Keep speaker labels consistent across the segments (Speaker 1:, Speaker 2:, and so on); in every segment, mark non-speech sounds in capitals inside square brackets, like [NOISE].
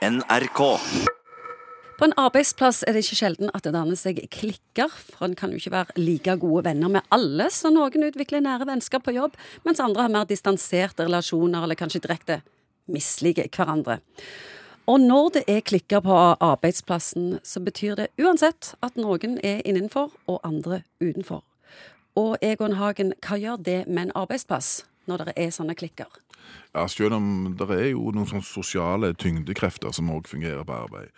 Speaker 1: NRK.
Speaker 2: På en arbeidsplass er det ikke sjelden at det danner seg klikker, for en kan jo ikke være like gode venner med alle, så noen utvikler nære vennskap på jobb, mens andre har mer distanserte relasjoner eller kanskje direkte misliker hverandre. Og når det er klikker på arbeidsplassen, så betyr det uansett at noen er innenfor og andre utenfor. Og Egon Hagen, hva gjør det med en arbeidsplass når det er sånne klikker?
Speaker 3: Ja, Selv om det er jo noen sånne sosiale tyngdekrefter som òg fungerer på arbeid.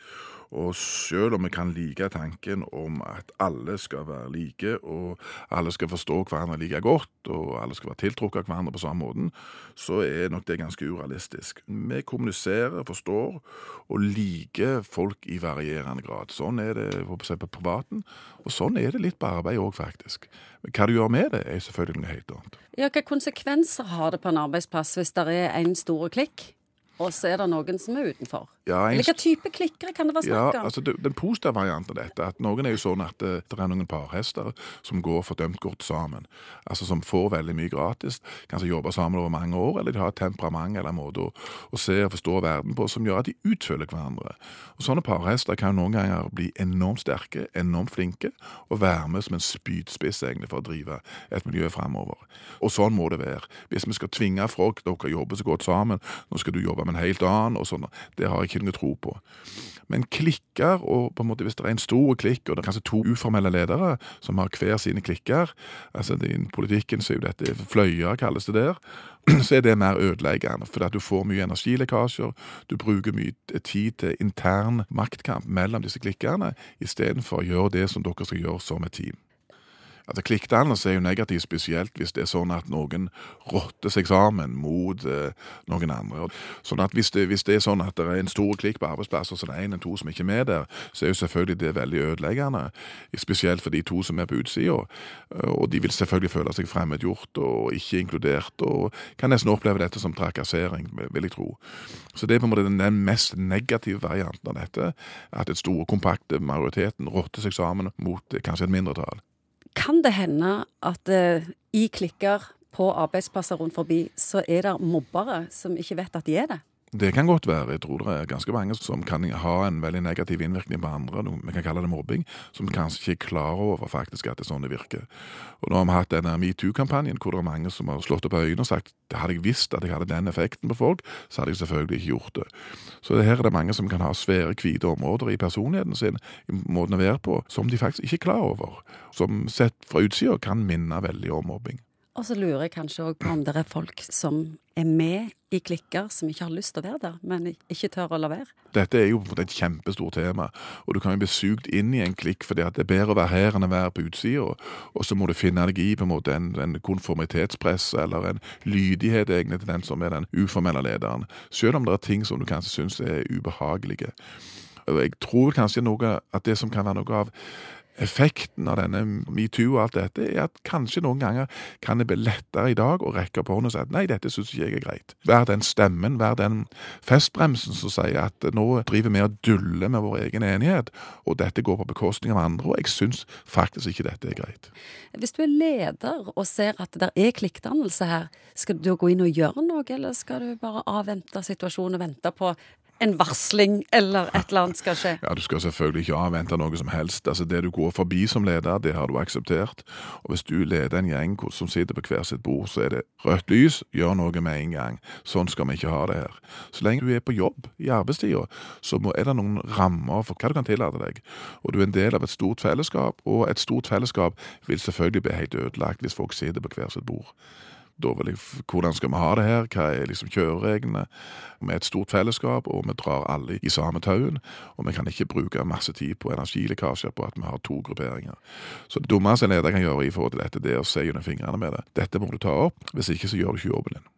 Speaker 3: Og selv om vi kan like tanken om at alle skal være like, og alle skal forstå hverandre like godt, og alle skal være tiltrukket av hverandre på samme måten, så er nok det ganske urealistisk. Vi kommuniserer, forstår og liker folk i varierende grad. Sånn er det på, privaten, og sånn er det litt på arbeid òg, faktisk. Hva du gjør med det, er selvfølgelig noe helt annet.
Speaker 2: Ja, Hvilke konsekvenser har det på en arbeidsplass hvis det er en stor klikk? Og så er det noen som er utenfor.
Speaker 3: Ja, en...
Speaker 2: Hvilke type klikkere kan det være snakk om?
Speaker 3: Ja, altså det, Den positive varianten av dette at noen er jo sånn at det, det er noen parhester som går fordømt godt sammen. Altså Som får veldig mye gratis, kanskje jobber sammen over mange år, eller de har et temperament eller en måte å, å se og forstå verden på som gjør at de utfølger hverandre. Og Sånne parhester kan noen ganger bli enormt sterke, enormt flinke, og være med som en spydspiss egentlig for å drive et miljø framover. Og sånn må det være. Hvis vi skal tvinge folk dere jobber så godt sammen, nå skal du jobbe med en helt annen, og sånn, det har jeg ikke noe tro på. Men klikker, og på en måte hvis det er en stor klikk, og det er kanskje to uformelle ledere som har hver sine klikker altså I politikken så er jo dette fløyer, kalles det der. [CLEARS THROAT] Så er det mer ødeleggende, for du får mye energilekkasjer. Du bruker mye tid til intern maktkamp mellom disse klikkerne, istedenfor å gjøre det som dere skal gjøre som et team. Altså, Klikkdannelse er jo negativt, spesielt hvis det er sånn at noen rotter seg sammen mot eh, noen andre. Sånn at hvis det, hvis det, er sånn at det er en stor klikk på arbeidsplasser, så det er en eller to som ikke er med der, så er jo selvfølgelig det veldig ødeleggende. Spesielt for de to som er på utsida. Og de vil selvfølgelig føle seg fremmedgjort og ikke inkludert, og kan nesten oppleve dette som trakassering, vil jeg tro. Så det er på en måte den mest negative varianten av dette, at et store, kompakte majoriteten rotter seg sammen mot eh, kanskje et mindretall.
Speaker 2: Kan det hende at uh, i klikker på arbeidsplasser rundt forbi, så er det mobbere som ikke vet at de er det?
Speaker 3: Det kan godt være. Jeg tror det er ganske mange som kan ha en veldig negativ innvirkning på andre. Vi kan kalle det mobbing. Som kanskje ikke er klar over faktisk at det er sånn det virker. Og Nå har vi hatt denne metoo-kampanjen hvor det er mange som har slått opp øynene og sagt hadde jeg visst at jeg hadde den effekten på folk, så hadde jeg selvfølgelig ikke gjort det. Så her er det mange som kan ha svære, hvite områder i personligheten sin, i måten å være på, som de faktisk ikke er klar over. Som sett fra utsida kan minne veldig om mobbing.
Speaker 2: Og så lurer jeg kanskje òg på om det er folk som er med i klikker, som ikke har lyst til å være der, men ikke tør å la være.
Speaker 3: Dette er jo på en måte et kjempestort tema, og du kan jo bli sugd inn i en klikk fordi at det er bedre å være her enn å være på utsida, og så må du finne deg i på en måte en, en konformitetspress eller en lydighet egentlig til den som er den uformelle lederen, selv om det er ting som du kanskje syns er ubehagelige. Jeg tror kanskje noe at det som kan være noe av effekten av denne metoo og alt dette, er at kanskje noen ganger kan det bli lettere i dag å rekke opp hånden og si at nei, dette syns ikke jeg er greit. Vær den stemmen, vær den festbremsen som sier at nå driver vi og duller med vår egen enighet, og dette går på bekostning av andre, og jeg syns faktisk ikke dette er greit.
Speaker 2: Hvis du er leder og ser at det er klikkdannelse her, skal du gå inn og gjøre noe, eller skal du bare avvente situasjonen og vente på en varsling eller et eller annet skal skje?
Speaker 3: Ja, Du skal selvfølgelig ikke avvente noe som helst. Altså Det du går forbi som leder, det har du akseptert. Og hvis du leder en gjeng som sitter på hver sitt bord, så er det rødt lys, gjør noe med en gang. Sånn skal vi ikke ha det her. Så lenge du er på jobb i arbeidstida, så er det noen rammer for hva du kan tillate deg. Og du er en del av et stort fellesskap, og et stort fellesskap vil selvfølgelig bli helt ødelagt hvis folk sitter på hver sitt bord. Da vil jeg, Hvordan skal vi ha det her? Hva er liksom kjørereglene? Vi er et stort fellesskap, og vi drar alle i samme tauen. Og vi kan ikke bruke masse tid på energilekkasjer på at vi har to grupperinger. Så det dummeste en leder kan gjøre i forhold til dette, det er å se gjennom fingrene med det. Dette må du ta opp, hvis ikke så gjør du ikke jobben din.